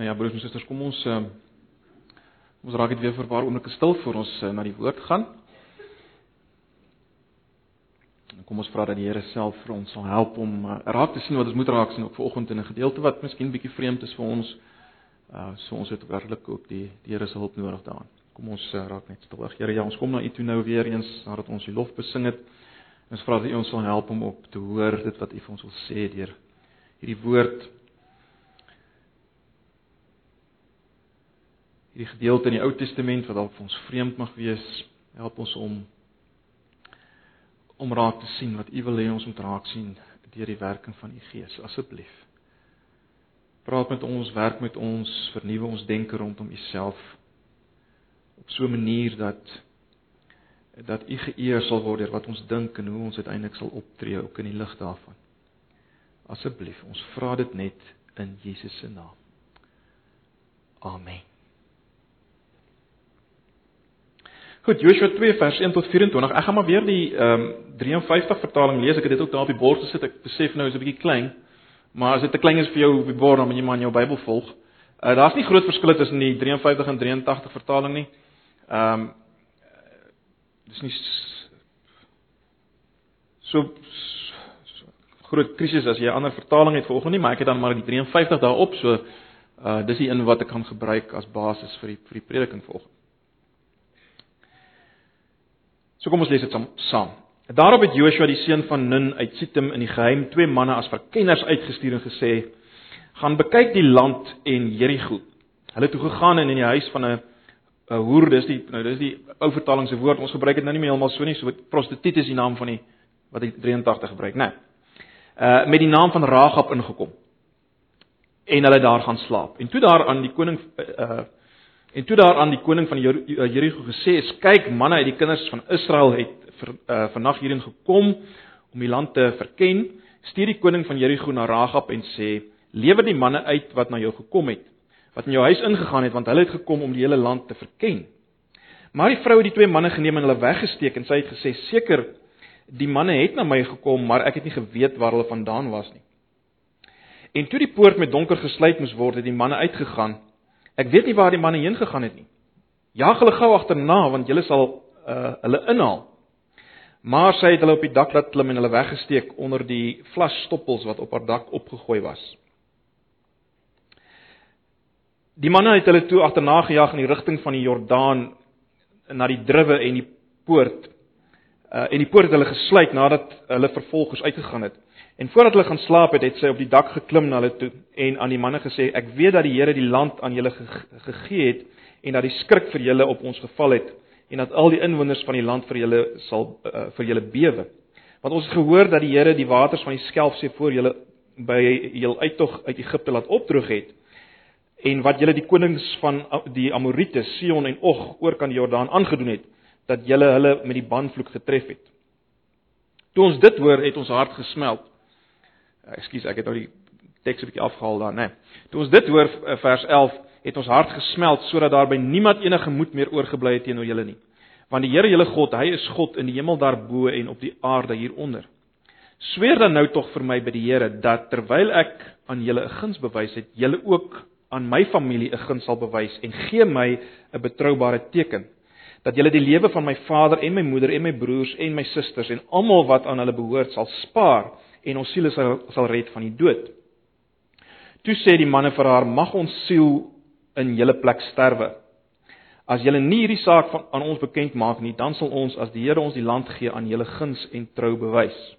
Nou ja, broers en susters, kom ons uh, ons raak dit weer vir 'n paar oomblikke stil voor ons uh, na die woord gaan. En kom ons vra dat die Here self vir ons sal help om uh, raak te sien wat ons moet raak sien op vanoggend in 'n gedeelte wat miskien bietjie vreemd is vir ons. Uh so ons het werklik ook die die Here se hulp nodig daarin. Kom ons uh, raak net stil. Here, ja, ons kom na U toe nou weer eens nadat ons U lof besing het. Ons vra dat U ons sal help om op te hoor dit wat U vir ons wil sê deur hierdie woord. Hierdie gedeelte in die Ou Testament wat dalk vir ons vreemd mag wees, help ons om om raak te sien wat U wil hê ons moet raak sien deur die werking van U Gees, asseblief. Praat met ons, werk met ons, vernuwe ons denke rondom U self op so 'n manier dat dat U geëer sal word deur wat ons dink en hoe ons uiteindelik sal optree ook in die lig daarvan. Asseblief, ons vra dit net in Jesus se naam. Amen. Goed, Joshua 2 vers 1 tot 24. Ek gaan maar weer die ehm um, 53 vertaling lees. Ek het dit ook daar op die bord gesit. Ek besef nou is 'n bietjie klein. Maar as dit te klein is vir jou op die bord, dan moet jy maar in jou Bybel volg. Uh daar's nie groot verskille tussen die 53 en 83 vertaling nie. Ehm um, dis nie so, so groot krisis as jy 'n ander vertaling het vanoggend nie, maar ek het dan maar die 53 daarop. So uh dis die een wat ek kan gebruik as basis vir die vir die prediking vanoggend. So kom ons lees dit saam. Daarop het Joshua die seun van Nun uit Sittim in die geheim twee manne as verkenners uitgestuur en gesê: "Gaan bekyk die land en Jerigo." Hulle het toe gegaan en in die huis van 'n 'n hoer, dis die nou dis die ou vertaling se woord. Ons gebruik dit nou nie meer heeltemal so nie, so prostituut is die naam van die wat hy 83 gebruik, né? Nee. Uh met die naam van Ragab ingekom. En hulle daar gaan slaap. En toe daar aan die koning uh En toe daar aan die koning van eh, Jerigo gesê is: "Kyk, manne uit die kinders van Israel het uh, vannag hierheen gekom om die land te verken." Stuur die koning van Jerigo na Ragab en sê: "Lewer die manne uit wat na jou gekom het, wat in jou huis ingegaan het, want hulle het gekom om die hele land te verken." Maar die vrou het die twee manne geneem en hulle weggesteek en sy het gesê: "Seker, die manne het na my gekom, maar ek het nie geweet waar hulle vandaan was nie." En toe die poort met donker gesluit moes word, het die manne uitgegaan Ek weet nie waar die manne heen gegaan het nie. Jag hulle gou agterna want julle sal uh, hulle inhaal. Maar sy het hulle op die dak laat klim en hulle weggesteek onder die vlasstoppels wat op haar dak opgegooi was. Die manne het hulle toe agterna gejaag in die rigting van die Jordaan na die druwe en die poort. Uh, en die poort het hulle gesluit nadat hulle vervolgers uitgegaan het. En voordat hulle gaan slaap het, het sy op die dak geklim na hulle toe en aan die manne gesê: "Ek weet dat die Here die land aan julle gegee het en dat die skrik vir julle op ons geval het en dat al die inwoners van die land vir julle sal uh, vir julle bewe. Want ons het gehoor dat die Here die waters van die Skelfsee voor julle by julle uittog uit Egipte laat opdroog het en wat julle die konings van die Amorite, Sion en Og oor kan die Jordaan aangedoen het dat julle hulle met die banvloek getref het. Toe ons dit hoor, het ons hart gesmeld Eh, ekskuus, ek het nou die teks 'n bietjie afgehaal daar, né? Nee. Toe ons dit hoor eh, vers 11, het ons hart gesmeld sodat daar by niemand enige moed meer oorgebly het teenoor julle nie. Want die Here julle God, hy is God in die hemel daarbo en op die aarde hieronder. Sweer dan nou tog vir my by die Here dat terwyl ek aan julle 'n guns bewys het, julle ook aan my familie 'n guns sal bewys en gee my 'n betroubare teken dat julle die lewe van my vader en my moeder en my broers en my susters en almal wat aan hulle behoort sal spaar en ons siele sal sal red van die dood. Toe sê die manne vir haar: "Mag ons siel in julle plek sterwe. As julle nie hierdie saak van aan ons bekend maak nie, dan sal ons as die Here ons die land gee aan julle guns en trou bewys."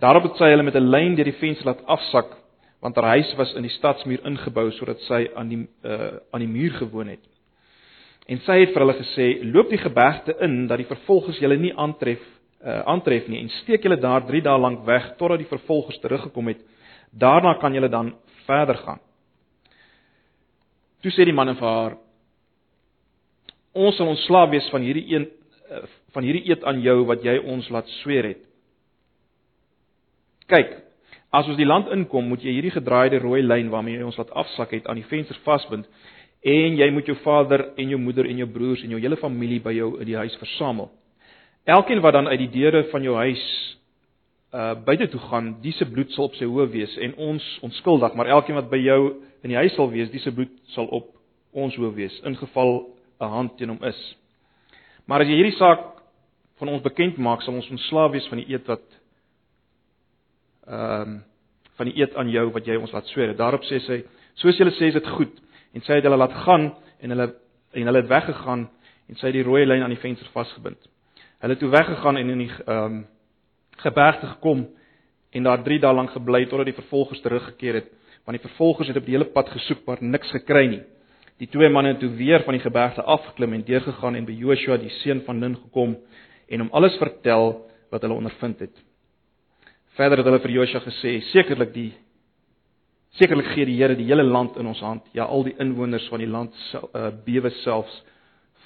Daarop het sy hulle met 'n lyn deur die venster laat afsak, want haar huis was in die stadsmuur ingebou sodat sy aan die uh, aan die muur gewoon het. En sy het vir hulle gesê: "Loop die gebergte in dat die vervolgers julle nie aantref uh, aantref nie en steek julle daar 3 dae lank weg totdat die vervolgers teruggekom het. Daarna kan julle dan verder gaan. Toe sê die manne vir haar: Ons sal ontslaaf wees van hierdie een uh, van hierdie eed aan jou wat jy ons laat sweer het. Kyk, as ons die land inkom, moet jy hierdie gedraaide rooi lyn waarmee jy ons laat afsak het aan die venster vasbind en jy moet jou vader en jou moeder en jou broers en jou hele familie by jou in die huis versamel. Elkeen wat dan uit die deure van jou huis uh buite toe gaan, dis se bloed sal op sy hoof wees en ons onskuldig, maar elkeen wat by jou in die huis sal wees, dis se bloed sal op ons hoof wees, ingeval 'n hand teen hom is. Maar as jy hierdie saak van ons bekend maak, sal ons ontslaaf wees van die eed wat ehm um, van die eed aan jou wat jy ons laat sweer. Daarop sê sy, soos julle sê is dit goed en sy het hulle laat gaan en hulle en hulle het weggegaan en sy het die rooi lyn aan die venster vasgebind. Hulle het toe weggegaan en in die ehm um, gebergte gekom en daar 3 dae lank gebly totdat die vervolgers teruggekeer het, want die vervolgers het op die hele pad gesoek maar niks gekry nie. Die twee manne het toe weer van die gebergte afgeklim en deurgegaan en by Joshua die seun van Nun gekom en hom alles vertel wat hulle ondervind het. Verder het hulle vir Joshua gesê: "Sekerlik die sekerlik gee die Here die hele land in ons hand, ja al die inwoners van die land uh, bewe selfs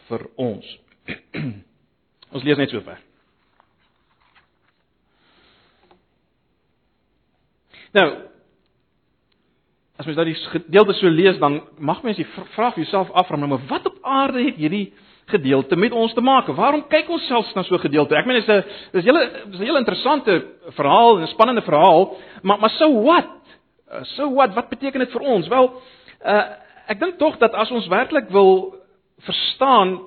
vir ons." ons lees net so ver. Nou as mens daai gedeelte so lees dan mag mens die vraag jouself afvra maar wat op aarde het hierdie gedeelte met ons te maak? Waarom kyk ons selfs na so 'n gedeelte? Ek meen dit is 'n dis 'n hele dis 'n hele interessante verhaal, 'n spannende verhaal, maar maar so wat? Uh, so wat? Wat beteken dit vir ons? Wel, uh, ek dink tog dat as ons werklik wil verstaan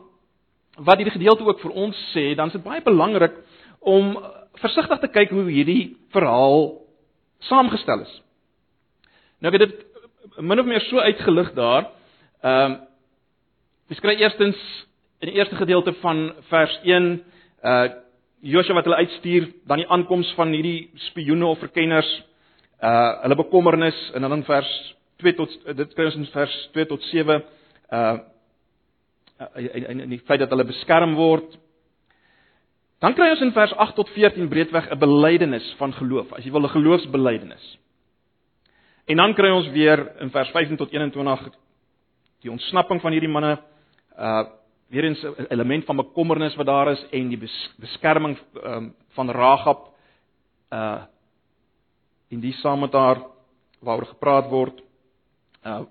wat hierdie gedeelte ook vir ons sê, dan is dit baie belangrik om versigtig te kyk hoe hierdie verhaal saamgestel is. Nou ek het dit min of meer so uitgelig daar. Ehm um, Dis kry eerstens in die eerste gedeelte van vers 1 uh Josua wat hulle uitstuur, dan die aankoms van hierdie spioene of verkenners, uh hulle bekommernis en dan in vers 2 tot dit kry ons in vers 2 tot 7 uh en en die feit dat hulle beskerm word. Dan kry ons in vers 8 tot 14 breedweg 'n belydenis van geloof, as jy wil 'n geloofsbelydenis. En dan kry ons weer in vers 15 tot 21 die ontsnapping van hierdie manne uh weer eens 'n element van bekommernis wat daar is en die beskerming um, van Ragab uh in die saam met haar waaroor gepraat word uh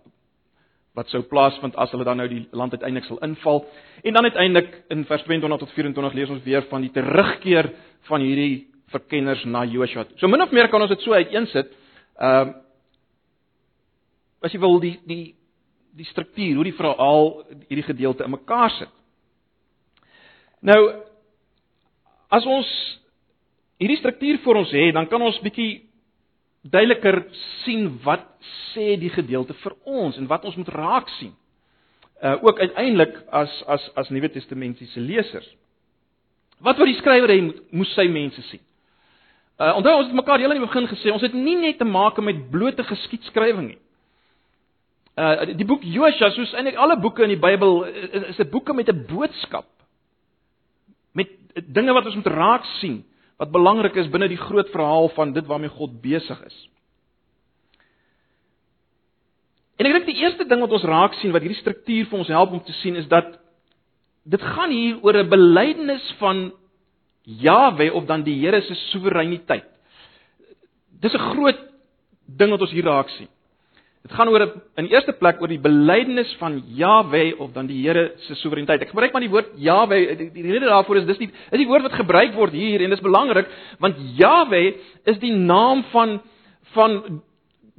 wat sou plaasvind as hulle dan nou die land uiteindelik sal inval en dan uiteindelik in vers 22 tot 24 lees ons weer van die terugkeer van hierdie verkenners na Joshua. So min of meer kan ons dit so uiteensit. Ehm uh, as jy wil die die die struktuur, hoe die verhaal hierdie gedeelte in mekaar sit. Nou as ons hierdie struktuur vir ons het, dan kan ons bietjie duideliker sien wat sê die gedeelte vir ons en wat ons moet raak sien. Uh ook uiteindelik as as as Nuwe Testamentiese lesers. Wat wou die skrywer hê moes sy mense sien? Uh onthou ons het mekaar heel aan die begin gesê, ons het nie net te maak met blote geskiedskrywing nie. Uh die boek Josua, soos eintlik alle boeke in die Bybel, is 'n boeke met 'n boodskap. Met dinge wat ons moet raak sien, wat belangrik is binne die groot verhaal van dit waarmee God besig is. En ek dink die eerste ding wat ons raak sien wat hierdie struktuur vir ons help om te sien is dat dit gaan hier oor 'n belydenis van Jahwe of dan die Here se soewereiniteit. Dis 'n groot ding wat ons hier raak sien. Dit gaan oor in eerste plek oor die belydenis van Jahwe of dan die Here se soewereiniteit. Ek gebruik maar die woord Jahwe. Die, die rede daarvoor is dis die is die woord wat gebruik word hier en dis belangrik want Jahwe is die naam van van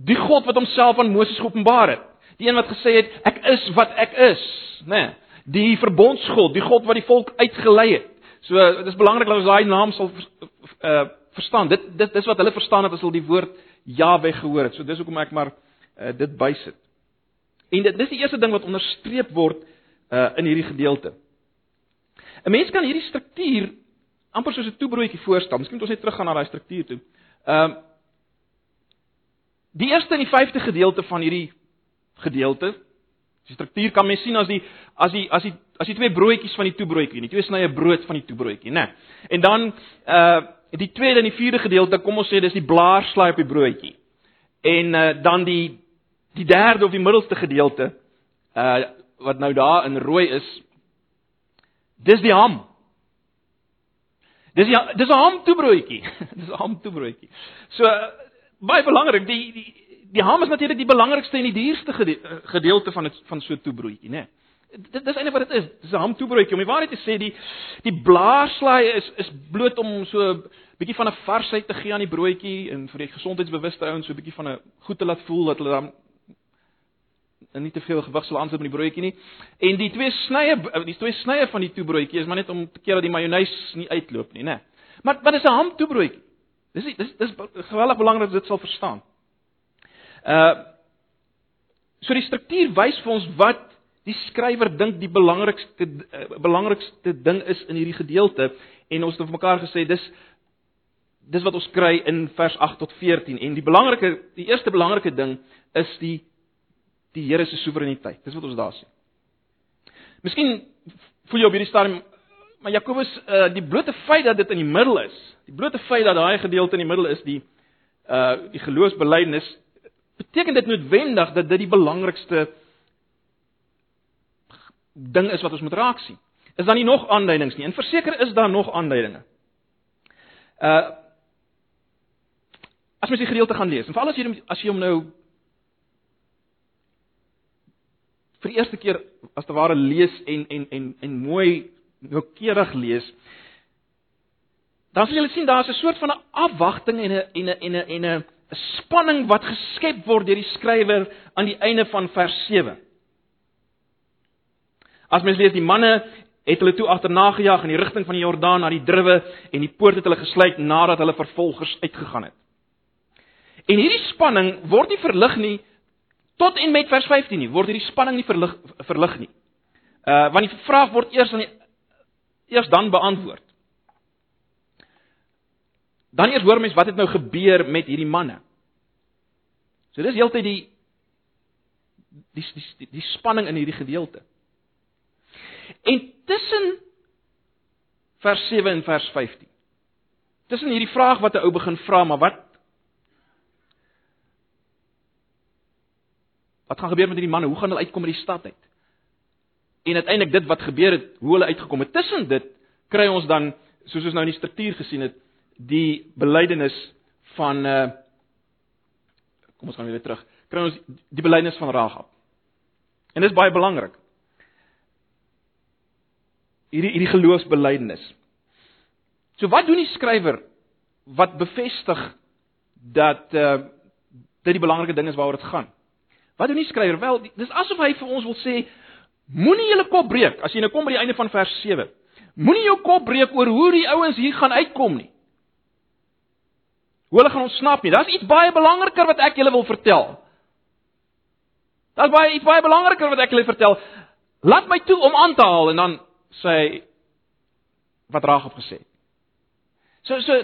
die God wat homself aan Moses geopenbaar het. Die een wat gesê het ek is wat ek is, né? Nee, die verbondsgod, die God wat die volk uitgelei het. So dis belangrik dat ons daai naam sal uh verstaan. Dit dit dis wat hulle verstaan het as hulle die woord Jahwe gehoor het. So dis hoekom ek maar uh, dit bysit. En dit dis die eerste ding wat onderstreep word uh, in hierdie gedeelte. 'n Mens kan hierdie struktuur amper soos 'n toebroodjie voorstel. Miskien moet ons net teruggaan na daai struktuur toe. Ehm uh, Die eerste en die vyfde gedeelte van hierdie gedeelte, die struktuur kan mens sien as die as die as die as die twee broodjies van die toebroodjie, die twee snye brood van die toebroodjie, né? En dan uh die tweede en die vierde gedeelte, kom ons sê dis die blaarslaai op die broodjie. En uh dan die die derde of die middelste gedeelte uh wat nou daar in rooi is dis die ham. Dis ja, dis 'n ham toebroodjie. dis 'n ham toebroodjie. So baie belangrik, die die die ham is natuurlik die belangrikste en die duurste gedeelte van het, van so 'n toebroodjie, né? Dit dis eintlik wat dit is. Dis 'n hamtoebroodjie. Om die waarheid te sê, die die blaarslaai is is bloot om so 'n bietjie van 'n varsheid te gee aan die broodjie en vir die gesondheidsbewuste ouens so 'n bietjie van 'n goed te laat voel dat hulle dan nie te veel gewig sal aansit met die broodjie nie. En die twee snye die twee snye van die toebroodjie is maar net om te keer dat die majonees nie uitloop nie, né? Maar wat is 'n hamtoebroodjie? Dis dis dis geweldig belangrik dat dit sal verstaan. Uh so die struktuur wys vir ons wat die skrywer dink die belangrikste uh, belangrikste ding is in hierdie gedeelte en ons het vir mekaar gesê dis dis wat ons kry in vers 8 tot 14 en die belangrike die eerste belangrike ding is die die Here se soewereiniteit. Dis wat ons daar sien. Miskien voel jy op hierdie stadium maar Jakobus uh, die blote feit dat dit in die middel is, die blote feit dat daai gedeelte in die middel is die uh die geloofsbelijdenis beteken dit noodwendig dat dit die belangrikste ding is wat ons moet raak sien. Is daar nie nog aanduidings nie? En verseker is daar nog aanduidinge. Uh As mens die gedeelte gaan lees, en veral as jy as jy hom nou vir die eerste keer as te ware lees en en en en mooi noukeurig lees, dan sal jy sien daar's 'n soort van 'n afwagting en 'n en 'n en 'n en 'n spanning wat geskep word deur die skrywer aan die einde van vers 7. As mens lees die manne het hulle toe agterna gejaag in die rigting van die Jordaan na die druwe en die poort het hulle gesluit nadat hulle vervolgers uitgegaan het. En hierdie spanning word nie verlig nie tot en met vers 15 nie, word hierdie spanning nie verlig verlig nie. Uh want die vraag word eers aan die eers dan beantwoord. Dan eers hoor mens wat het nou gebeur met hierdie manne. So dis heeltyd die die die die spanning in hierdie gedeelte. En tussen vers 7 en vers 15. Tussen hierdie vraag wat 'n ou begin vra, maar wat Wat gaan gebeur met hierdie manne? Hoe gaan hulle uitkom uit die stad uit? En uiteindelik dit wat gebeur het, hoe hulle uitgekom het. Tussen dit kry ons dan, soos ons nou in die struktuur gesien het, die belydenis van uh kom ons gaan weer terug. Kry ons die belydenis van Ragab. En dit is baie belangrik. Hierdie hierdie geloofsbelydenis. So wat doen die skrywer wat bevestig dat uh dit die belangrike ding is waaroor dit gaan? Wat doen die skrywer? Wel, dis asof hy vir ons wil sê moenie julle kop breek as jy nou kom by die einde van vers 7. Moenie jou kop breek oor hoe die ouens hier gaan uitkom nie. Hoe hulle gaan ontsnap nie. Daar's iets baie belangriker wat ek julle wil vertel. Daar's baie iets baie belangriker wat ek julle vertel. Laat my toe om aan te haal en dan sê hy wat Ragab gesê het. So so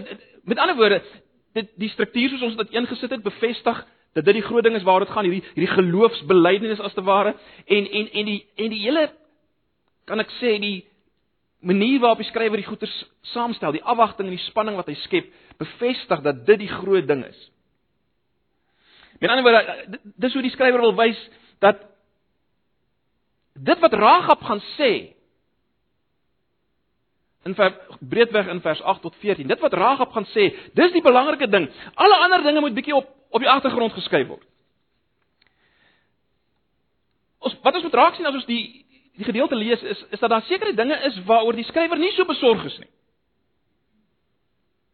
met ander woorde, dit die struktuur soos ons dit ingesit het bevestig dat dit die groot ding is waaroor dit gaan hierdie hierdie geloofsbelijdenis as te ware en en en die en die hele kan ek sê die manier waarop die skrywer die goeters saamstel, die afwagting en die spanning wat hy skep, bevestig dat dit die groot ding is. Met ander woorde, dis hoe die skrywer wil wys dat dit wat Ragab gaan sê in breedweg in vers 8 tot 14, dit wat Ragab gaan sê, dis die belangrike ding. Alle ander dinge moet bietjie op op die agtergrond geskuif word. Ons wat ons moet raak sien as ons die die gedeelte lees is is dat daar sekere dinge is waaroor die skrywer nie so besorg is nie.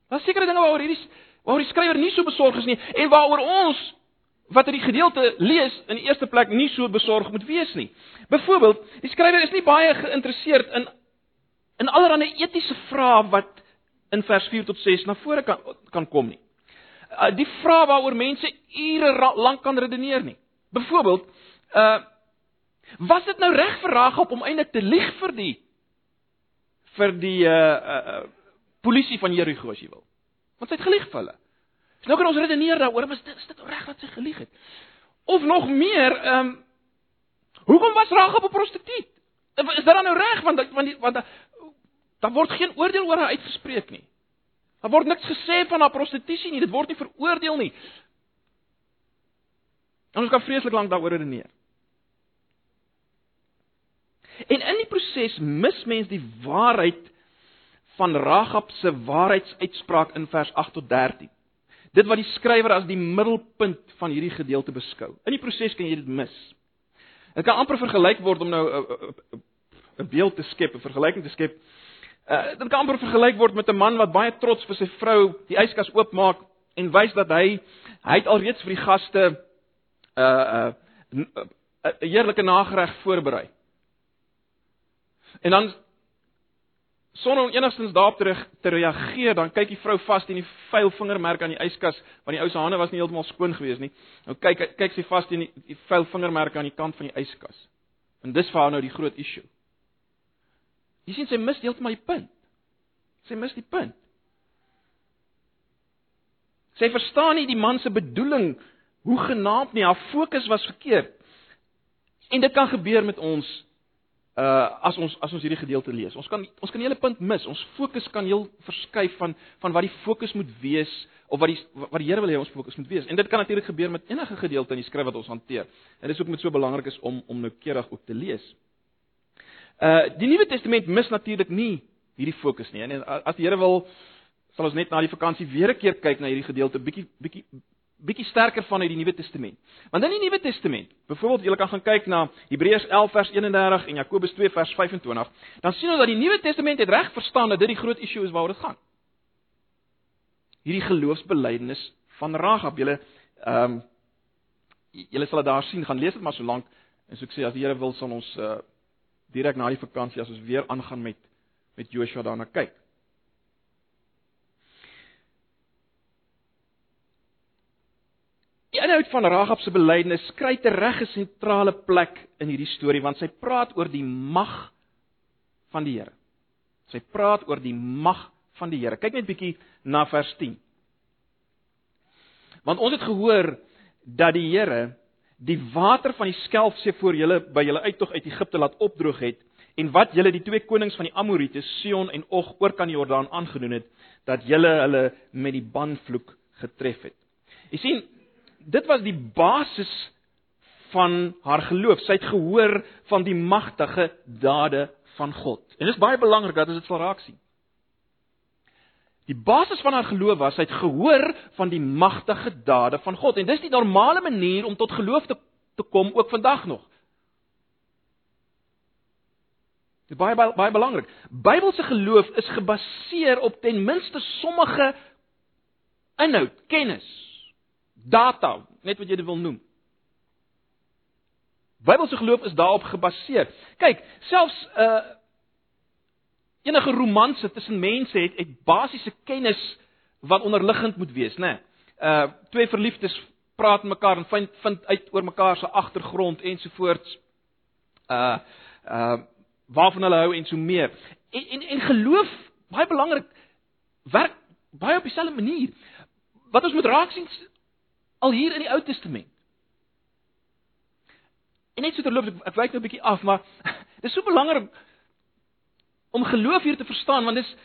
Daar sekere dinge waaroor hierdie waaroor die skrywer nie so besorg is nie en waaroor ons wat in die gedeelte lees in die eerste plek nie so besorg moet wees nie. Byvoorbeeld, die skrywer is nie baie geïnteresseerd in in allerlei etiese vrae wat in vers 4 tot 6 na vore kan kan kom nie. Uh, die vrae waaroor mense ure lank kan redeneer nie. Byvoorbeeld, uh Was dit nou reg vir Ragab om eintlik te lieg vir die vir die uh uh polisie van Jerigo as jy wil? Want sy het gelieg vir hulle. Nou kan ons redeneer daaroor, was dit is dit reg dat sy gelieg het? Of nog meer, ehm um, hoekom was Ragab 'n prostituut? Is dit dan nou reg want want die, want daar word geen oordeel oor haar uitgespreek nie. Daar word niks gesê van haar prostitusie nie, dit word nie veroordeel nie. En ons kan vreeslik lank daaroor redeneer. En in die proses mis mens die waarheid van Ragab se waarheidsuitspraak in vers 8 tot 13. Dit wat die skrywer as die middelpunt van hierdie gedeelte beskou. In die proses kan jy dit mis. Dit kan amper vergelyk word om nou 'n beeld te skep, 'n vergelyking te skep. Uh dit kan amper vergelyk word met 'n man wat baie trots vir sy vrou die yskas oopmaak en wys dat hy hy het alreeds vir die gaste 'n uh, 'n uh, 'n heerlike nagereg voorberei. En dan sonder om enigstens daarop terug te reageer, dan kyk die vrou vas in die vuil vingermerk aan die yskas, want die ou se hande was nie heeltemal skoon gewees nie. Nou kyk kyk sy vas in die, die vuil vingermerk aan die kant van die yskas. En dis vir haar nou die groot issue. Jy sien sy mis heeltemal die punt. Sy mis die punt. Sy verstaan nie die man se bedoeling hoe genaamd nie. Haar fokus was verkeerd. En dit kan gebeur met ons uh as ons as ons hierdie gedeelte lees. Ons kan ons kan die hele punt mis. Ons fokus kan heel verskuif van van wat die fokus moet wees of wat die wat die Here wil hê ons fokus moet wees. En dit kan natuurlik gebeur met enige gedeelte in die skrif wat ons hanteer. En dit is ook met so belangrik is om om noukeurig ook te lees. Uh die Nuwe Testament mis natuurlik nie hierdie fokus nie. En as die Here wil sal ons net na die vakansie weer 'n keer kyk na hierdie gedeelte bietjie bietjie bietjie sterker van uit die Nuwe Testament. Want in die Nuwe Testament, byvoorbeeld jy kan gaan kyk na Hebreërs 11 vers 31 en Jakobus 2 vers 25, dan sien ons dat die Nuwe Testament het reg verstaan dat dit die groot issue is waaroor dit gaan. Hierdie geloofsbelijdenis van Rahab, julle ehm um, julle sal dit daar sien, gaan lees dit maar so lank en so ek sê as die Here wil sal ons uh direk na die vakansie as ons weer aangaan met met Joshua daarna kyk. Die inhoud van Rahab se belydenis kry tereg 'n sentrale plek in hierdie storie want sy praat oor die mag van die Here. Sy praat oor die mag van die Here. Kyk net bietjie na vers 10. Want ons het gehoor dat die Here die water van die Skelfsee voor julle by julle uittog uit Egipte laat opdroog het en wat julle die twee konings van die Amorite, Sion en Og oor kan die Jordaan aangedoen het dat julle hulle met die banvloek getref het. Jy sien, dit was die basis van haar geloof. Sy het gehoor van die magtige dade van God. En dit is baie belangrik dat ons dit sal raak sien. Die basis van haar geloof was sy het gehoor van die magtige dade van God en dis die normale manier om tot geloof te te kom ook vandag nog. Dit is baie baie, baie belangrik. Bybelse geloof is gebaseer op ten minste sommige inhoud, kennis data, net wat jy dit wil noem. Bybelse geloof is daarop gebaseer. Kyk, selfs uh enige romanse tussen mense het het basiese kennis wat onderliggend moet wees, né? Nee. Uh twee verliefdes praat mekaar en vind vind uit oor mekaar se agtergrond ensovoorts. Uh uh waarvan hulle hou en so meer. En en, en geloof, baie belangrik, werk baie op dieselfde manier. Wat ons moet raak sien Al hier in die Ou Testament. En net so terloop ek, ek wyk nou 'n bietjie af, maar dis so belangrik om geloof hier te verstaan want dis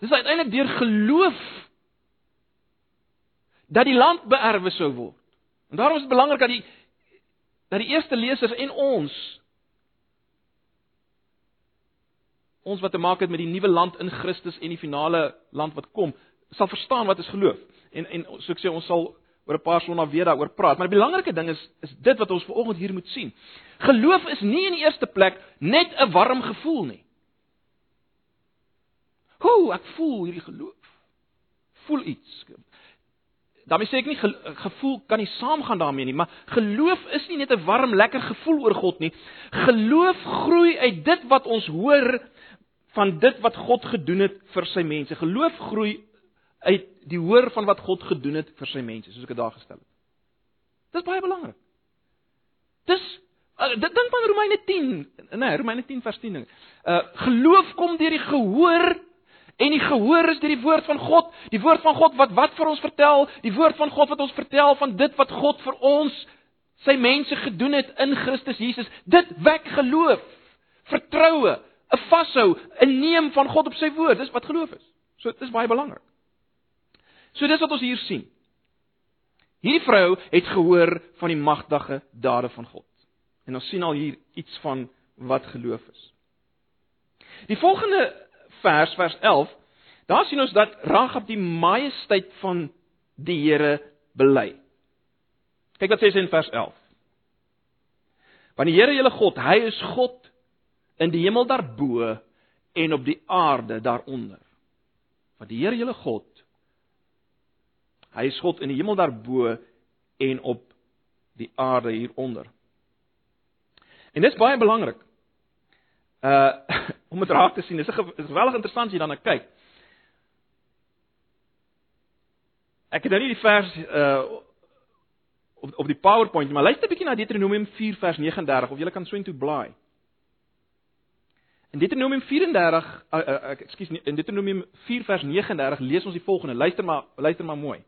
dis uiteindelik deur geloof dat die land beerwe sou word. En daarom is dit belangrik dat die dat die eerste lesers en ons ons wat te maak het met die nuwe land in Christus en die finale land wat kom, sal verstaan wat is geloof. En en so ek sê ons sal oor 'n paar sonnae weer daaroor praat, maar die belangrike ding is is dit wat ons vanoggend hier moet sien. Geloof is nie in die eerste plek net 'n warm gevoel nie. Hoe ek voel hierdie geloof. Voel iets. daarmee sê ek nie gevoel kan nie saamgaan daarmee nie, maar geloof is nie net 'n warm lekker gevoel oor God nie. Geloof groei uit dit wat ons hoor van dit wat God gedoen het vir sy mense. Geloof groei uit die hoor van wat God gedoen het vir sy mense, soos ek dit daar gestel het. Dis baie belangrik. Dis uh, dit dink aan Romeine 10, nee, Romeine 10 vers 10. Uh geloof kom deur die gehoor en die gehoor is deur die woord van God, die woord van God wat wat vir ons vertel, die woord van God wat ons vertel van dit wat God vir ons sy mense gedoen het in Christus Jesus. Dit wek geloof, vertroue, 'n vashou, 'n neem van God op sy woord. Dis wat geloof is. So dit is baie belangrik. So dis wat ons hier sien. Hierdie vrou het gehoor van die magtige dade van God. En ons sien al hier iets van wat geloof is. Die volgende vers vers 11, daar sien ons dat Ragab die majesteit van die Here bely. Kyk wat sê sy in vers 11. Want die Here julle God, hy is God in die hemel daarbo en op die aarde daaronder. Want die Here julle God, hy is God in die hemel daarbo en op die aarde hieronder. En dis baie belangrik. Uh om dit raak te sien, dis 'n geweldig interessant as jy daarna kyk. Ek het nou nie die vers uh op op die PowerPoint maar luister 'n bietjie na Deuteronomium 4 vers 39 of jy kan so intoe blaai. In Deuteronomium 34, uh, uh, ekskuus, in Deuteronomium 4 vers 39 lees ons die volgende. Luister maar, luister maar mooi.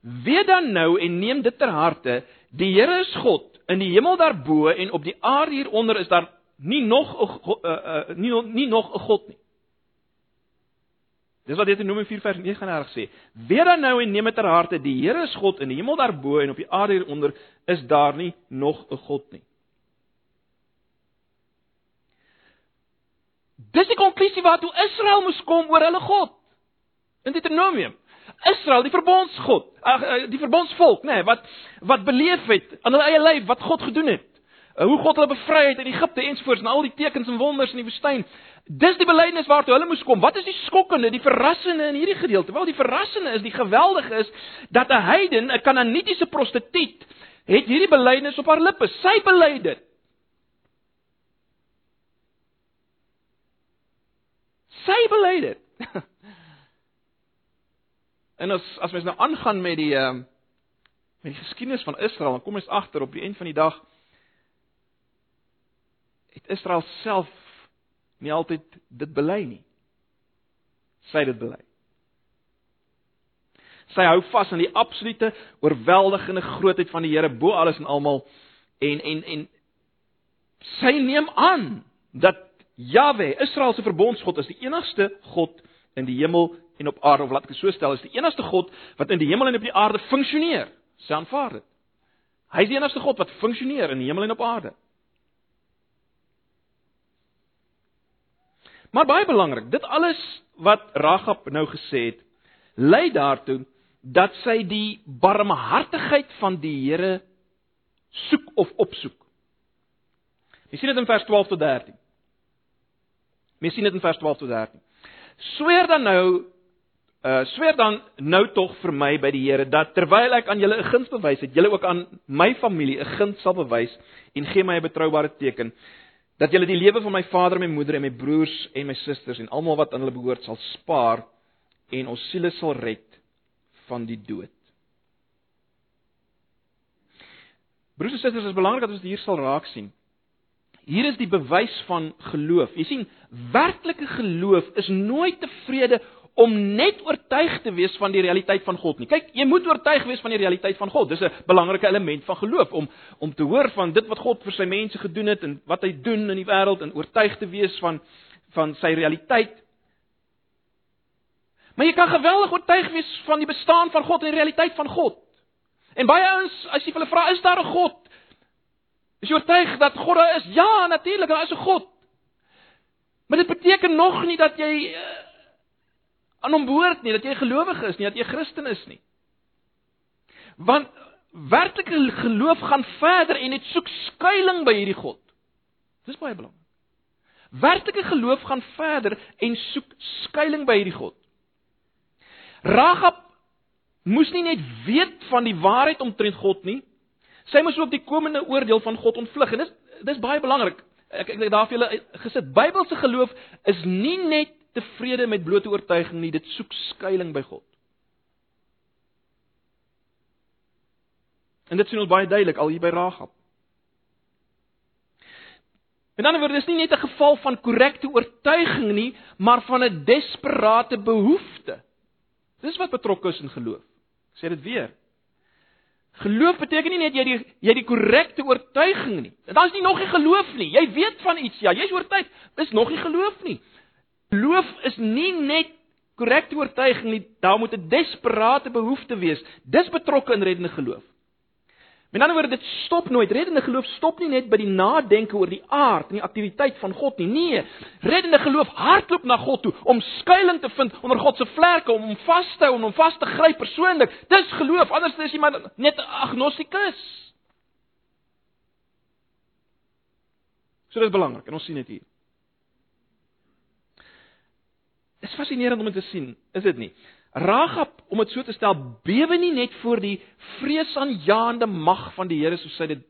Weet dan nou en neem dit ter harte, die Here is God in die hemel daarbo en op die aarde hieronder is daar nie nog 'n uh, uh, nie nie nog 'n God nie. Dis wat Deuteronomium 4 vers 39 sê. Weet dan nou en neem dit ter harte, die Here is God in die hemel daarbo en op die aarde hieronder is daar nie nog 'n God nie. Dis die konklusie waartoe Israel moes kom oor hulle God. In Deuteronomium. Israel, die verbondsgod, eh, die verbondsvolk, nê, nee, wat wat beleef het aan hulle eie lyf wat God gedoen het. Eh, hoe God hulle bevry het uit Egipte ensvoorts en al die tekens en wonders in die woestyn. Dis die belydenis waartoe hulle moes kom. Wat is die skokkende, die verrassende in hierdie gedeelte? Wel, die verrassende is, die geweldige is dat 'n heiden, 'n Kanaanitiese prostituut, het hierdie belydenis op haar lippe. Sy bely dit. Sy bely dit. En as as mens nou aangaan met die ehm uh, met die geskiedenis van Israel, dan kom ons agter op die einde van die dag het Israel self nie altyd dit bely nie. Sy dit bely. Sy hou vas aan die absolute oorweldigende grootheid van die Here bo alles en almal en en en sy neem aan dat Jahwe, Israel se verbondsgod is die enigste God in die hemel en op aarde of laat ek dit so stel is die enigste God wat in die hemel en op die aarde funksioneer. Sy aanvaar dit. Hy is die enigste God wat funksioneer in die hemel en op aarde. Maar baie belangrik, dit alles wat Ragab nou gesê het, lei daartoe dat sy die barmhartigheid van die Here soek of opsoek. Jy sien dit in vers 12 tot 13. Jy sien dit in vers 12 tot 13. Sweer dan nou Uh sweer dan nou tog vir my by die Here dat terwyl ek aan julle 'n guns bewys het, julle ook aan my familie 'n guns sal bewys en gee my 'n betroubare teken dat julle die lewe van my vader en my moeder en my broers en my susters en almal wat aan hulle behoort sal spaar en ons siele sal red van die dood. Broers en susters, dit is belangrik dat ons dit hier sal raak sien. Hier is die bewys van geloof. Jy sien, werklike geloof is nooit tevrede om net oortuig te wees van die realiteit van God nie. Kyk, jy moet oortuig wees van die realiteit van God. Dis 'n belangrike element van geloof om om te hoor van dit wat God vir sy mense gedoen het en wat hy doen in die wêreld en oortuig te wees van van sy realiteit. Maar jy kan geweldig oortuig wees van die bestaan van God en die realiteit van God. En baie ouens, as jy hulle vra, is daar 'n God? Is jy oortuig dat God daar is? Ja, natuurlik, daar is 'n God. Maar dit beteken nog nie dat jy uh, aan hom behoort nie, dat jy gelowig is nie, dat jy Christen is nie. Want werklike geloof gaan verder en dit soek skuilings by hierdie God. Dis baie belangrik. Werklike geloof gaan verder en soek skuilings by hierdie God. Ragab moes nie net weet van die waarheid omtrent God nie. Sy moes ook die komende oordeel van God ontvlug en dis dis baie belangrik. Ek ek daar vir julle gesit. Bybelse geloof is nie net tevrede met blote oortuiging nie, dit soek skuilings by God. En dit sien ons baie duidelik al hier by Ragab. En dan word dit nie net 'n geval van korrekte oortuiging nie, maar van 'n desperate behoefte. Dis wat betrokke is in geloof. Ek sê dit weer. Geloof beteken nie net jy die jy die korrekte oortuiging nie. Dan is nie nog nie geloof nie. Jy weet van iets, ja, jy's oortuig, dis nog nie geloof nie. Geloof is nie net korrekte oortuiging nie, daar moet 'n desperate behoefte wees. Dis betrokke in reddende geloof. Met ander woorde, dit stop nooit. Reddende geloof stop nie net by die nadenke oor die aard en die aktiwiteit van God nie. Nee, reddende geloof hardloop na God toe om skuilings te vind onder God se vlerke, om hom vas te hou en hom vas te gryp persoonlik. Dis geloof, anders is jy maar net 'n agnostikus. So dit is belangrik en ons sien dit hier. Dit is fascinerend om dit te sien, is dit nie? Ragab, om dit so te stel, bewe nie net voor die vreesaanjaende mag van die Here soos sy dit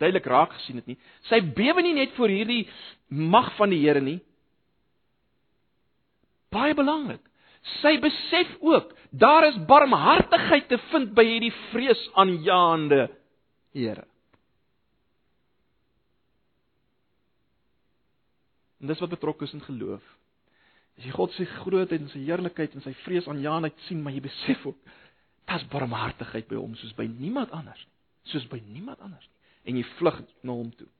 duidelik raak gesien het nie. Sy bewe nie net voor hierdie mag van die Here nie. Baie belangrik. Sy besef ook daar is barmhartigheid te vind by hierdie vreesaanjaende Here. En dis wat betrokke is in geloof. As jy God se grootheid en sy heerlikheid en sy vreesaanjaendheid sien, maar jy besef ook daar's barmhartigheid by hom soos by niemand anders nie. Soos by niemand anders nie. En jy vlug na hom toe.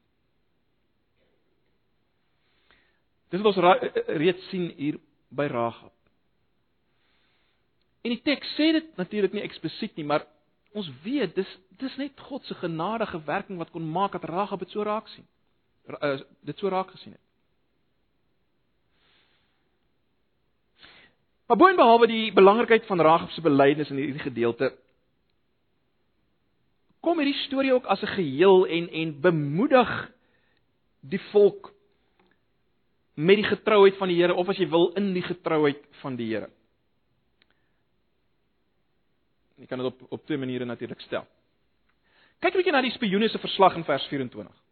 Dit wat ons reeds sien hier by Ragab. En die teks sê dit natuurlik nie eksplisiet nie, maar ons weet dis dis net God se genadige werking wat kon maak dat Ragab dit so raak sien. Uh, dit so raak gesien het. Maar boonbehalwe die belangrikheid van Ragab se belydenis in hierdie gedeelte kom hierdie storie ook as 'n geheel en en bemoedig die volk met die getrouheid van die Here of as jy wil in die getrouheid van die Here. Jy kan dit op op twee maniere natuurlik stel. Kyk 'n bietjie na die spioene se verslag in vers 24.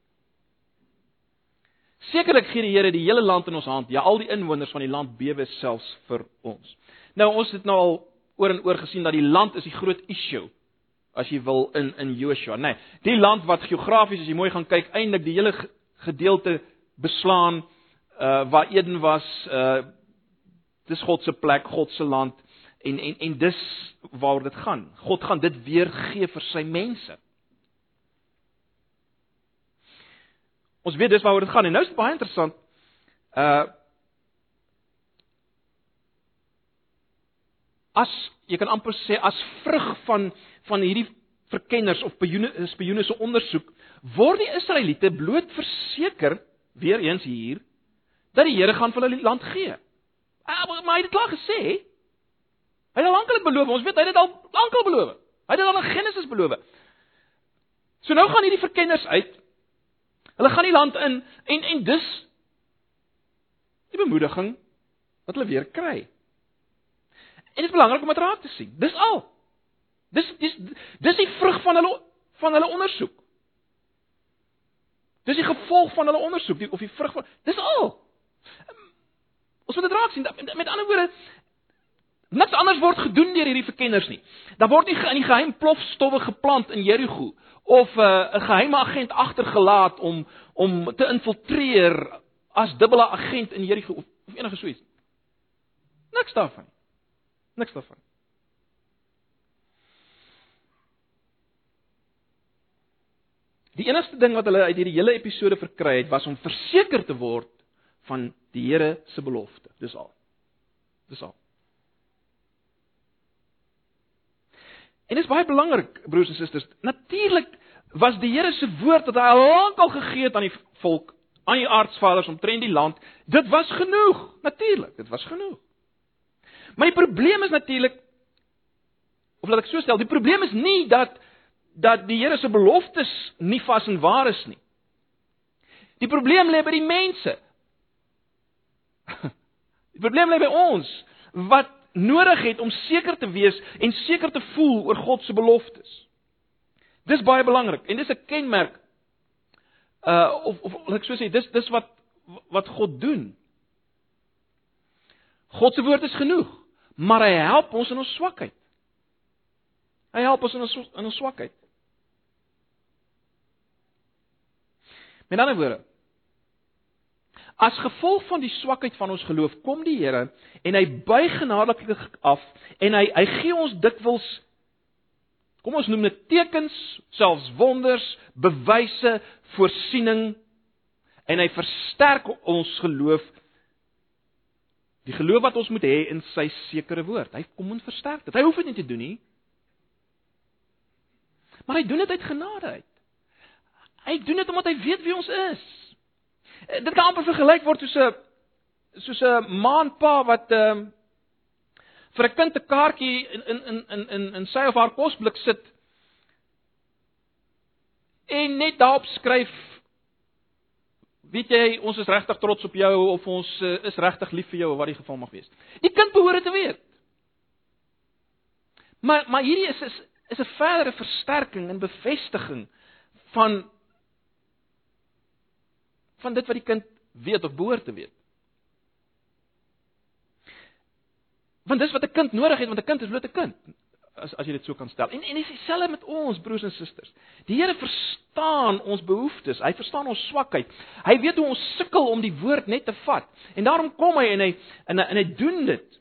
Sekerlik gee die Here die hele land in ons hand. Ja, al die inwoners van die land bewe selfs vir ons. Nou ons het nou al oor en oor gesien dat die land is die groot issue as jy wil in in Joshua, nê. Nee, die land wat geografies as jy mooi gaan kyk, eintlik die hele gedeelte beslaan uh waar Eden was, uh dis God se plek, God se land en en en dis waaroor dit gaan. God gaan dit weer gee vir sy mense. Ons weet dis waaroor dit gaan en nou is dit baie interessant. Uh as jy kan amper sê as vrug van van hierdie verkenners of spioene se ondersoek word die Israeliete bloot verseker weer eens hier dat die Here gaan vir hulle land gee. Uh, maar hy het dit klaar gesê. Hy het al lankal beloof. Ons weet hy het dit al lankal beloof. Hy het dit al in Genesis beloof. So nou gaan hierdie verkenners uit. Hulle gaan die land in en en dis die bemoediging wat hulle weer kry. En dit is belangrik om dit raak te sien. Dis al. Dis dis dis die vrug van hulle van hulle ondersoek. Dis die gevolg van hulle ondersoek, die of die vrug van Dis al. Ons moet dit raak sien. Met ander woorde, Niks anders word gedoen deur hierdie verkenners nie. Daar word nie in die geheim plofstowwe geplant in Jerigo of uh, 'n uh, geheime agent agtergelaat om om te infiltreer as dubbele agent in Jerigo of, of enige so iets. Niks daarvan. Niks daarvan. Die enigste ding wat hulle uit hierdie hele episode verkry het was om verseker te word van die Here se belofte. Dis al. Dis al. En dit is baie belangrik, broers en susters. Natuurlik was die Here se woord wat hy al lank al gegee het aan die volk, aan die aardsvaders omtrent die land, dit was genoeg. Natuurlik, dit was genoeg. Maar die probleem is natuurlik of laat ek so stel, die probleem is nie dat dat die Here se beloftes nie vas en waar is nie. Die probleem lê by die mense. Die probleem lê by ons wat nodig het om seker te wees en seker te voel oor God se beloftes. Dis baie belangrik en dis 'n kenmerk uh of of ek so sê dis dis wat wat God doen. God se woord is genoeg, maar hy help ons in ons swakheid. Hy help ons in ons in ons swakheid. Met ander woorde, As gevolg van die swakheid van ons geloof kom die Here en hy buig genadiglik af en hy hy gee ons dikwels kom ons noem dit tekens, selfs wonders, bewyse, voorsiening en hy versterk ons geloof die geloof wat ons moet hê in sy sekere woord. Hy kom en versterk dit. Hy hoef dit nie te doen nie. Maar hy doen dit uit genade uit. Hy doen dit omdat hy weet wie ons is. Eh, dit kan amper vergelyk word soos 'n soos 'n maanpa wat ehm um, vir 'n kind 'n kaartjie in in in in in in sy of haar kosblik sit en net daarop skryf weet jy ons is regtig trots op jou of ons uh, is regtig lief vir jou of wat die geval mag wees. Die kind behoort te weet. Maar maar hierdie is is is 'n verdere versterking en bevestiging van van dit wat die kind weet of behoort te weet. Want dis wat 'n kind nodig het want 'n kind is bloot 'n kind as as jy dit so kan stel. En en dis dieselfde met ons broers en susters. Die Here verstaan ons behoeftes. Hy verstaan ons swakheid. Hy weet hoe ons sukkel om die woord net te vat. En daarom kom hy en hy en hy, en hy doen dit.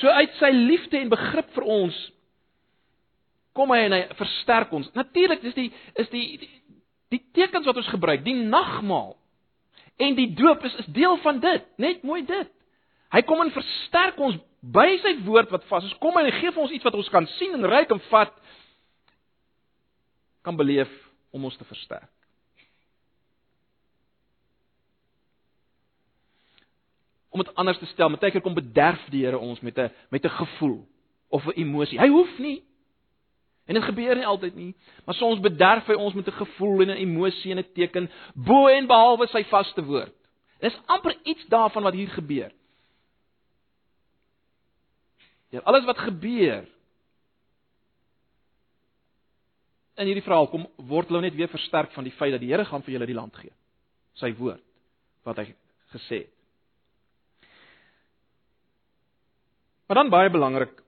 So uit sy liefde en begrip vir ons kom hy en hy versterk ons. Natuurlik is die is die die, die tekens wat ons gebruik, die nagmaal en die doop is is deel van dit. Net mooi dit. Hy kom en versterk ons by sy woord wat vas is. Kom en gee vir ons iets wat ons kan sien en ryk en vat kan beleef om ons te versterk. Om dit anders te stel, met tyd kom bederf die Here ons met 'n met 'n gevoel of 'n emosie. Hy hoef nie En dit gebeur nie altyd nie, maar soms bederf hy ons met 'n gevoel en 'n emosie en 'n teken bo en behalwe sy vaste woord. Dis amper iets daarvan wat hier gebeur. Ja, alles wat gebeur in hierdie verhaal kom word hulle net weer versterk van die feit dat die Here gaan vir julle die land gee. Sy woord wat hy gesê het. Maar dan baie belangrik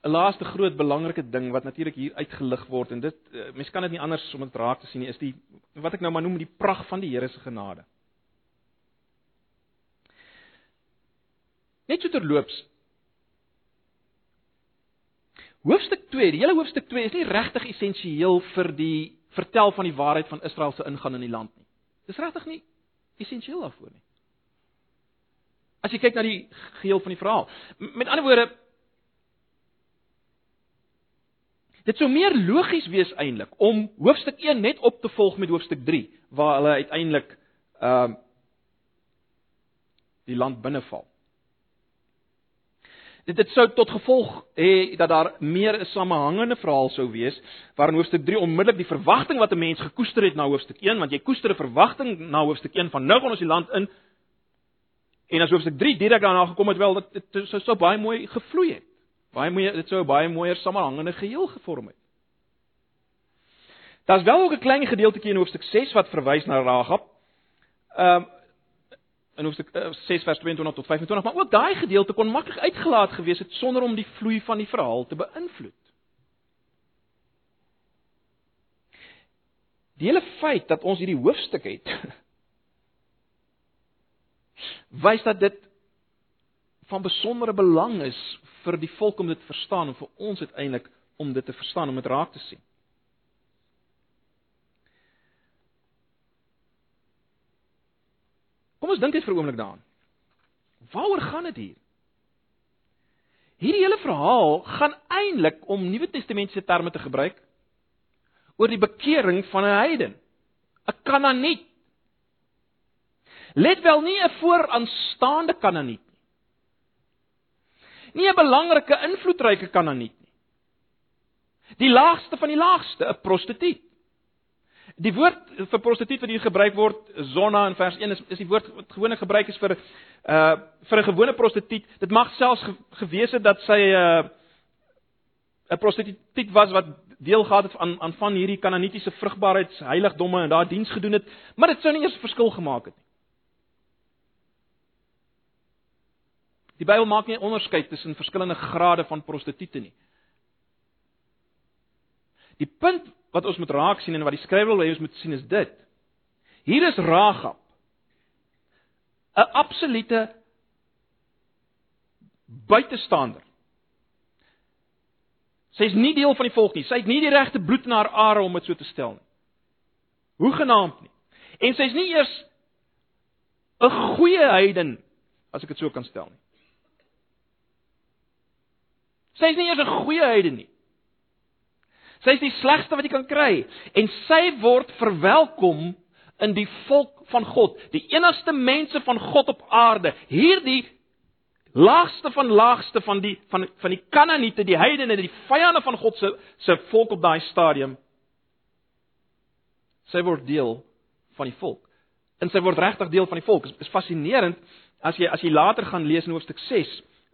'n laaste groot belangrike ding wat natuurlik hier uitgelig word en dit uh, mens kan dit nie anders om dit raak te sien nie is die wat ek nou maar noem die pragt van die Here se genade. Net so terloops. Hoofstuk 2, die hele hoofstuk 2 is nie regtig essensieel vir die vertel van die waarheid van Israel se ingaan in die land nie. Dis regtig nie essensieel daarvoor nie. As jy kyk na die geheel van die verhaal. Met ander woorde, Dit sou meer logies wees eintlik om hoofstuk 1 net op te volg met hoofstuk 3 waar hulle uiteindelik ehm uh, die land binneval. Dit dit sou tot gevolg hê dat daar meer 'n samehangende verhaal sou wees waarin hoofstuk 3 onmiddellik die verwagting wat 'n mens gekoester het na hoofstuk 1 want jy koester 'n verwagting na hoofstuk 1 van nou gaan ons die land in en as hoofstuk 3 direk daarna gekom het wel dit sou so baie mooi gevloei het. Baie mooi, dit sou 'n baie mooier samehangende geheel gevorm het. Daar's wel ook 'n klein gedeeltjie in hoofstuk 6 wat verwys na Rahab. Ehm um, in hoofstuk 6 eh, vers 22 tot 25, maar ook daai gedeelte kon maklik uitgelaat gewees het sonder om die vloei van die verhaal te beïnvloed. Die hele feit dat ons hierdie hoofstuk het wys dat dit van besondere belang is vir die volk om dit te verstaan en vir ons uiteindelik om dit te verstaan om dit raak te sien. Kom ons dink net vir 'n oomblik daaraan. Waaroor gaan dit hier? Hierdie hele verhaal gaan eintlik om Nuwe Testamentiese terme te gebruik oor die bekering van 'n heiden, 'n Kanaaniet. Let wel nie 'n vooraanstaande Kanaaniet nie 'n belangrike invloedryke kananiet nie. Die laagste van die laagste, 'n prostituut. Die woord vir prostituut wat hier gebruik word, zonna in vers 1 is is die woord wat gewoonlik gebruik is vir uh vir 'n gewone prostituut. Dit mag selfs ge, gewees het dat sy 'n uh, 'n prostituut was wat deel gehad het aan aan van hierdie kananitiese vrugbaarheidsheiligdomme en daar diens gedoen het, maar dit sou nie eers verskil gemaak het nie. Die Bybel maak nie onderskeid tussen verskillende grade van prostituie nie. Die punt wat ons moet raak sien en wat die skrywer wil hê ons moet sien is dit. Hier is Ragab. 'n absolute buitestander. Sy is nie deel van die volk nie. Sy het nie die regte bloed in haar are om dit so te stel nie. Hoe genaamd nie. En sy is nie eers 'n goeie heiden as ek dit so kan stel nie. Sy is nie eers 'n goeie heiden nie. Sy is die slegste wat jy kan kry en sy word verwelkom in die volk van God, die enigste mense van God op aarde. Hierdie laagste van laagste van die van van die Kanaaniete, die heidene, die vyande van God se se volk op daai stadium. Sy word deel van die volk. En sy word regtig deel van die volk. Dit is, is fascinerend as jy as jy later gaan lees in hoofstuk 6,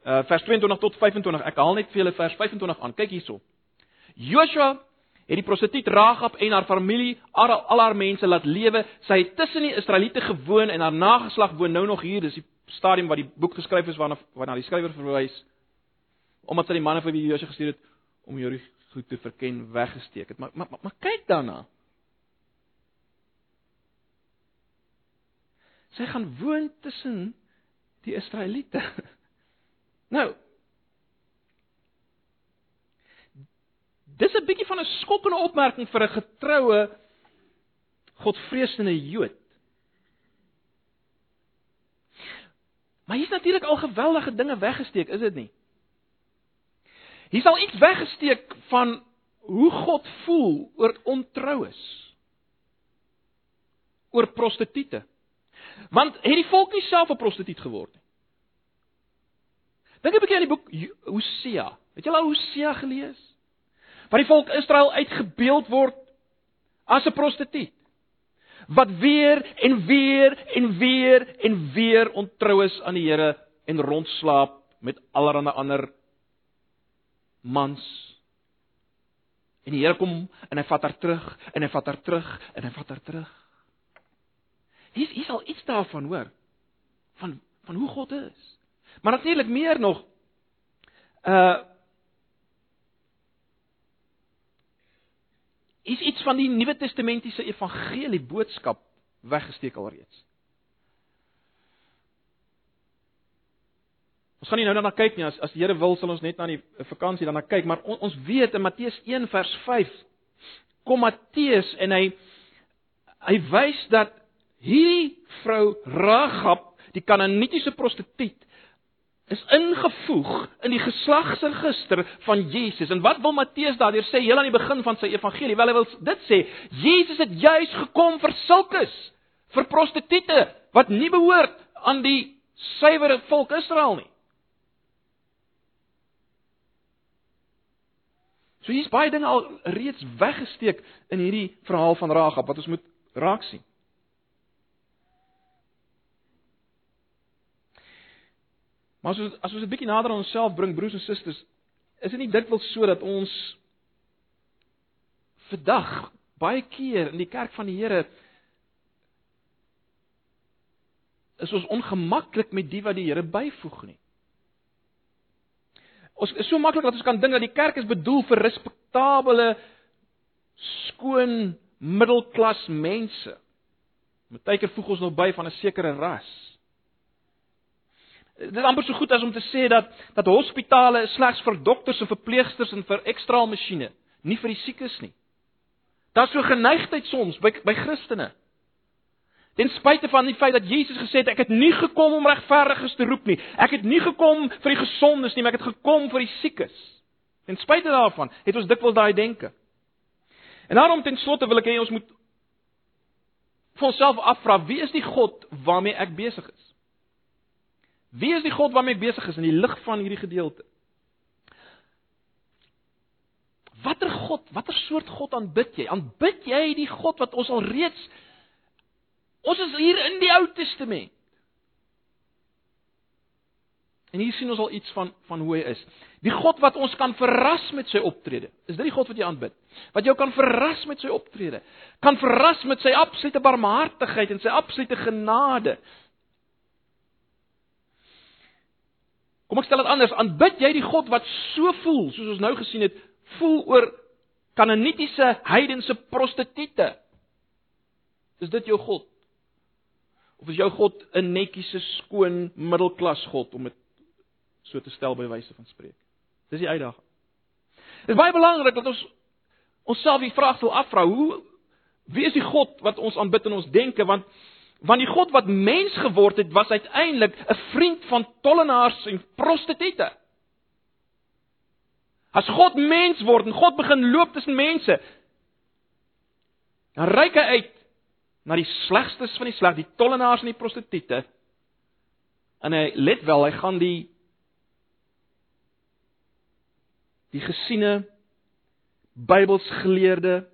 uh, vers 22 tot 25. Ek haal net vir julle vers 25 aan. Kyk hierso. Joshua het die prostituut Ragab en haar familie, al, al haar mense laat lewe. Sy het tussen die Israeliete gewoon en haar nageslag woon nou nog hier. Dis die stadium waar die boek geskryf is waarna waarna die skrywer verwys omdat sy die manne vir wie Josua gestuur het om hierdie goed te verken weggesteek het. Maar maar maar, maar kyk daarna. Sy gaan woon tussen die Israeliete. Nou Dis 'n bietjie van 'n skokkende opmerking vir 'n getroue Godvreesende Jood. Maar hier's natuurlik al geweldige dinge weggesteek, is dit nie? Hier sal iets weggesteek van hoe God voel oor ontroues. Oor prostituie. Want het die volk nie self 'n prostituut geword nie? Dink 'n bietjie aan die boek Hosea. Het jy al Hosea gelees? Waar die volk Israel uitgebeeld word as 'n prostituut wat weer en weer en weer en weer ontrou is aan die Here en rondslaap met allerlei ander mans. En die Here kom en hy vat haar terug en hy vat haar terug en hy vat haar terug. Hier is al iets daarvan hoor van van hoe God is. Maar natuurlik meer nog uh is iets van die Nuwe Testamentiese evangelie boodskap weggesteek alreeds. Ons gaan nie nou daarna kyk nie as as die Here wil sal ons net na die vakansie daarna kyk, maar on, ons weet in Matteus 1 vers 5 kom Matteus en hy hy wys dat hierdie vrou Ragab, die Kanaanitiese prostituut, is ingevoeg in die geslagsregister van Jesus. En wat wil Matteus daardeur sê heel aan die begin van sy evangelie? Wel hy wil dit sê, Jesus het juis gekom vir sulkes, vir prostituie wat nie behoort aan die suiwer volk Israel nie. So hier's baie dinge al reeds weggesteek in hierdie verhaal van Ragab wat ons moet raak sien. Maar as ons as ons 'n bietjie nader aan onsself bring broers en susters, is dit nie dikwels so dat ons vandag baie keer in die kerk van die Here is ons ongemaklik met die wat die Here byvoeg nie. Ons is so maklik dat ons kan dink dat die kerk is bedoel vir respekteerbare skoon middelklas mense. Partykeer voeg ons nou by van 'n sekere ras. Dit is amper so goed as om te sê dat dat hospitale slegs vir dokters en verpleegsters en vir ekstraal masjiene, nie vir die siekes nie. Daar's so geneigtheid soms by by Christene. Ten spyte van die feit dat Jesus gesê het ek het nie gekom om regverdiges te roep nie. Ek het nie gekom vir die gesondes nie, maar ek het gekom vir die siekes. Ten spyte daarvan het ons dikwels daai denke. En daarom ten slotte wil ek hê ons moet vir onsself afvra, wie is die God waarmee ek besig is? Wie is die God waarmee besig is in die lig van hierdie gedeelte? Watter God, watter soort God aanbid jy? Aanbid jy die God wat ons al reeds Ons is hier in die Ou Testament. En hier sien ons al iets van van hoe hy is. Die God wat ons kan verras met sy optrede. Is dit die God wat jy aanbid? Wat jou kan verras met sy optrede? Kan verras met sy absolute barmhartigheid en sy absolute genade? Kom ek stel dit anders, aanbid jy die God wat so voel, soos ons nou gesien het, voel oor Kanaanitiese heidense prostituie? Is dit jou God? Of is jou God 'n netjiese, skoon middelklas God om dit so te stel by wyse van spreek? Dis die uitdaging. Dit is baie belangrik dat ons onsself die vraag sou afvra, hoe wie is die God wat ons aanbid in ons denke want Want die God wat mens geword het, was uiteindelik 'n vriend van tollenaars en prostituie. As God mens word en God begin loop tussen mense, dan reik hy uit na die slegstes van die sleg, die tollenaars en die prostituie. En hy let wel, hy gaan die die gesiene Bybelsgeleerde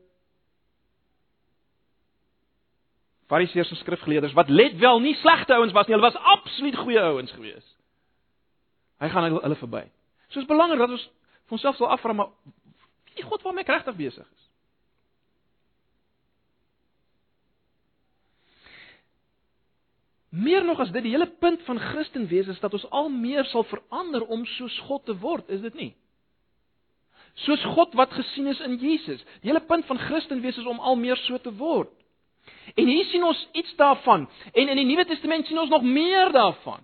Fariseërs en skrifgeleerders wat let wel nie slegte ouens was nie, hulle was absoluut goeie ouens gewees. Hy gaan hulle, verby. So is belangrik dat ons vir onsself sal afvra maar wie God waarmee ek regtig besig is. Meer nog as dit, die hele punt van Christen wees is dat ons al meer sal verander om soos God te word, is dit nie? Soos God wat gesien is in Jesus. Die hele punt van Christen wees is om al meer so te word. En hier sien ons iets daarvan en in die Nuwe Testament sien ons nog meer daarvan.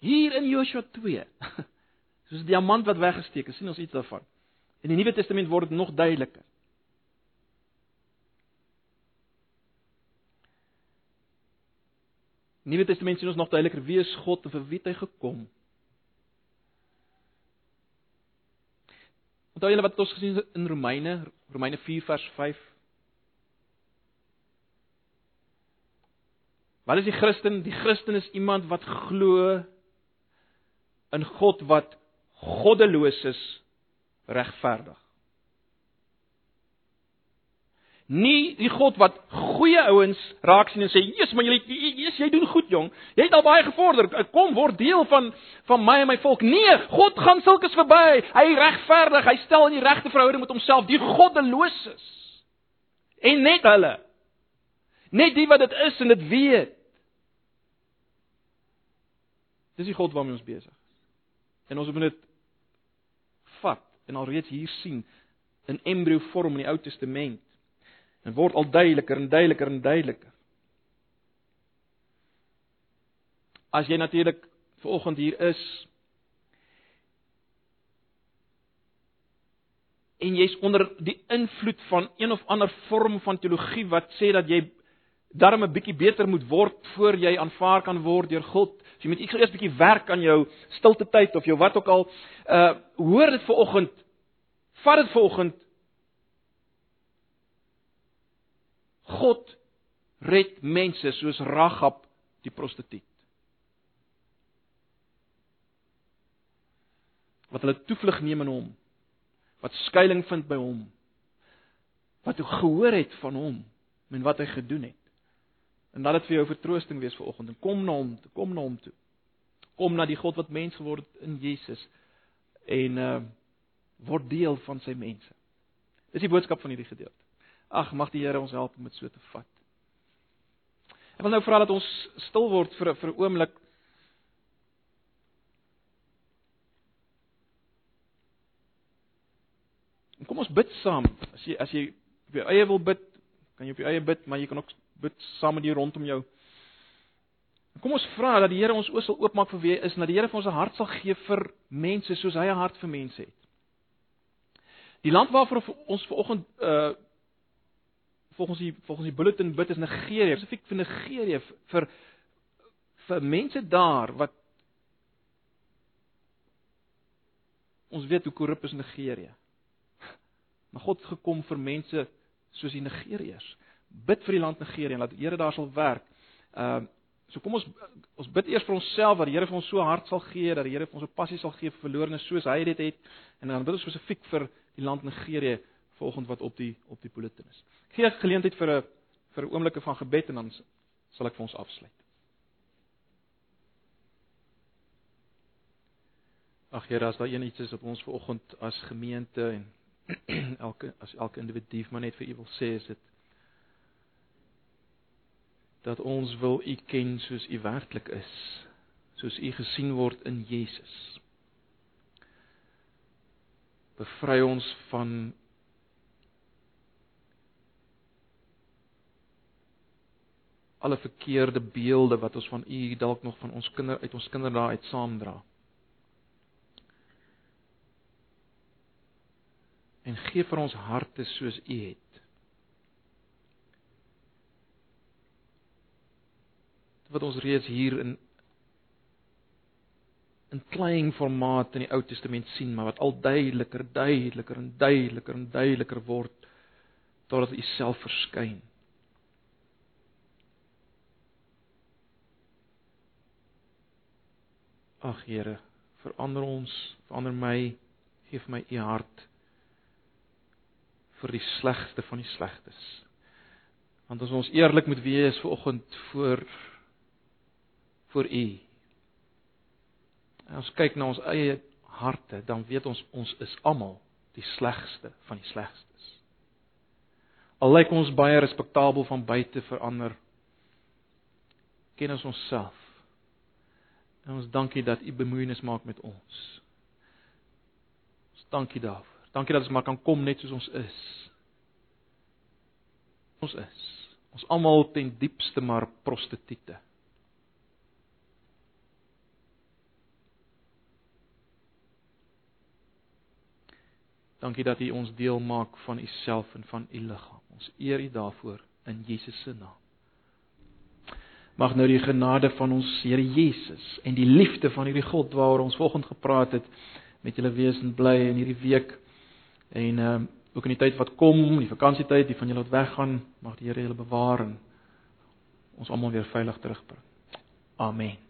Hier in Joshua 2. Soos 'n diamant wat weggesteek is, sien ons iets daarvan. In die Nuwe Testament word dit nog duideliker. Nuwe Testament sien ons nog duideliker wie is God en vir wie het hy gekom. Onthou julle wat ons gesien het in Romeine, Romeine 4 vers 5. Wat is die Christen? Die Christen is iemand wat glo in God wat goddeloos is regverdig. Nie die God wat goeie ouens raak sien en sê, "Jesus, maar jy jy jy doen goed, jong. Jy het al baie gevorder. Kom word deel van van my en my volk." Nee, God gaan sulkes verby. Hy regverdig. Hy stel in die regte verhouding met homself die goddeloses. En net hulle. Net die wat dit is en dit weet. Dis die God waarmee ons besig is. En ons moet dit vat en alreeds hier sien in embrio vorm in die Ou Testament en word al duideliker en duideliker en duideliker. As jy natuurlik vanoggend hier is en jy's onder die invloed van een of ander vorm van teologie wat sê dat jy darm 'n bietjie beter moet word voor jy aanvaar kan word deur God. So jy moet eers 'n bietjie werk aan jou stilte tyd of jou wat ook al. Uh hoor dit vanoggend. Vat dit vanoggend God red mense soos Ragab die prostituut. Wat hulle toevlug neem in hom. Wat skuilings vind by hom. Wat hy gehoor het van hom en wat hy gedoen het. En dat dit vir jou vertroosting wees vir oggend en kom na hom, kom na hom toe. Kom na die God wat mens geword het in Jesus en uh word deel van sy mense. Dis die boodskap van hierdie gedeelte. Ag, mag die Here ons help om dit so te vat. Ek wil nou vra dat ons stil word vir vir 'n oomblik. Kom ons bid saam. As jy as jy op jou eie wil bid, kan jy op jou eie bid, maar jy kan ook bid saam met die rondom jou. Kom ons vra dat die Here ons oë sal oopmaak vir wie hy is en dat die Here vir ons 'n hart sal gee vir mense soos hy 'n hart vir mense het. Die land waarvoor ons ver oggend uh volgens die volgens die bulletin bid is Nigerië, spesifiek vir Nigerië vir vir mense daar wat ons weet hoe korrup is Nigerië. Maar God het gekom vir mense soos die Nigeriërs. Bid vir die land Nigerië en laat die Here daar sal werk. Ehm uh, so kom ons ons bid eers vir onsself dat die Here vir ons so hart sal gee dat die Here vir ons 'n passie sal gee vir verlorenes soos hy dit het en dan bid ons spesifiek vir die land Nigerië volgend wat op die op die bulletin is. Gee geleentheid vir 'n vir 'n oomblikke van gebed en dan sal ek vir ons afsluit. Ag Here, as daar enigiets is op ons vanoggend as gemeente en elke as elke individu maar net vir U wil sê is dit dat ons wil U ken soos U werklik is, soos U gesien word in Jesus. Bevry ons van alle verkeerde beelde wat ons van u dalk nog van ons kinder uit ons kinderdae uit saamdra. En gee vir ons harte soos u het. Wat ons reeds hier in in klein formaat in die Ou Testament sien, maar wat al duideliker, duideliker en duideliker en duideliker word totdat u self verskyn. Ag Here, Verander ons, verander my, gee vir my u hart vir die slegste van die slegstes. Want as ons eerlik moet wees vanoggend voor voor u. En ons kyk na ons eie harte, dan weet ons ons is almal die slegste van die slegstes. Al lyk ons baie respektabel van buite verander, ken ons onsself. En ons dankie dat u bemoeienis maak met ons. Ons dankie daarvoor. Dankie dat ons maar kan kom net soos ons is. Ons is. Ons almal ten diepste maar prostituie. Dankie dat U ons deel maak van U self en van U liggaam. Ons eer U daarvoor in Jesus se naam. Mag nou die genade van ons Here Jesus en die liefde van hierdie God waaroor ons vanoggend gepraat het met julle wees en bly in hierdie week en ehm uh, ook in die tyd wat kom, die vakansietyd, die van julle wat weggaan, mag die Here julle bewaar en ons almal weer veilig terugbring. Amen.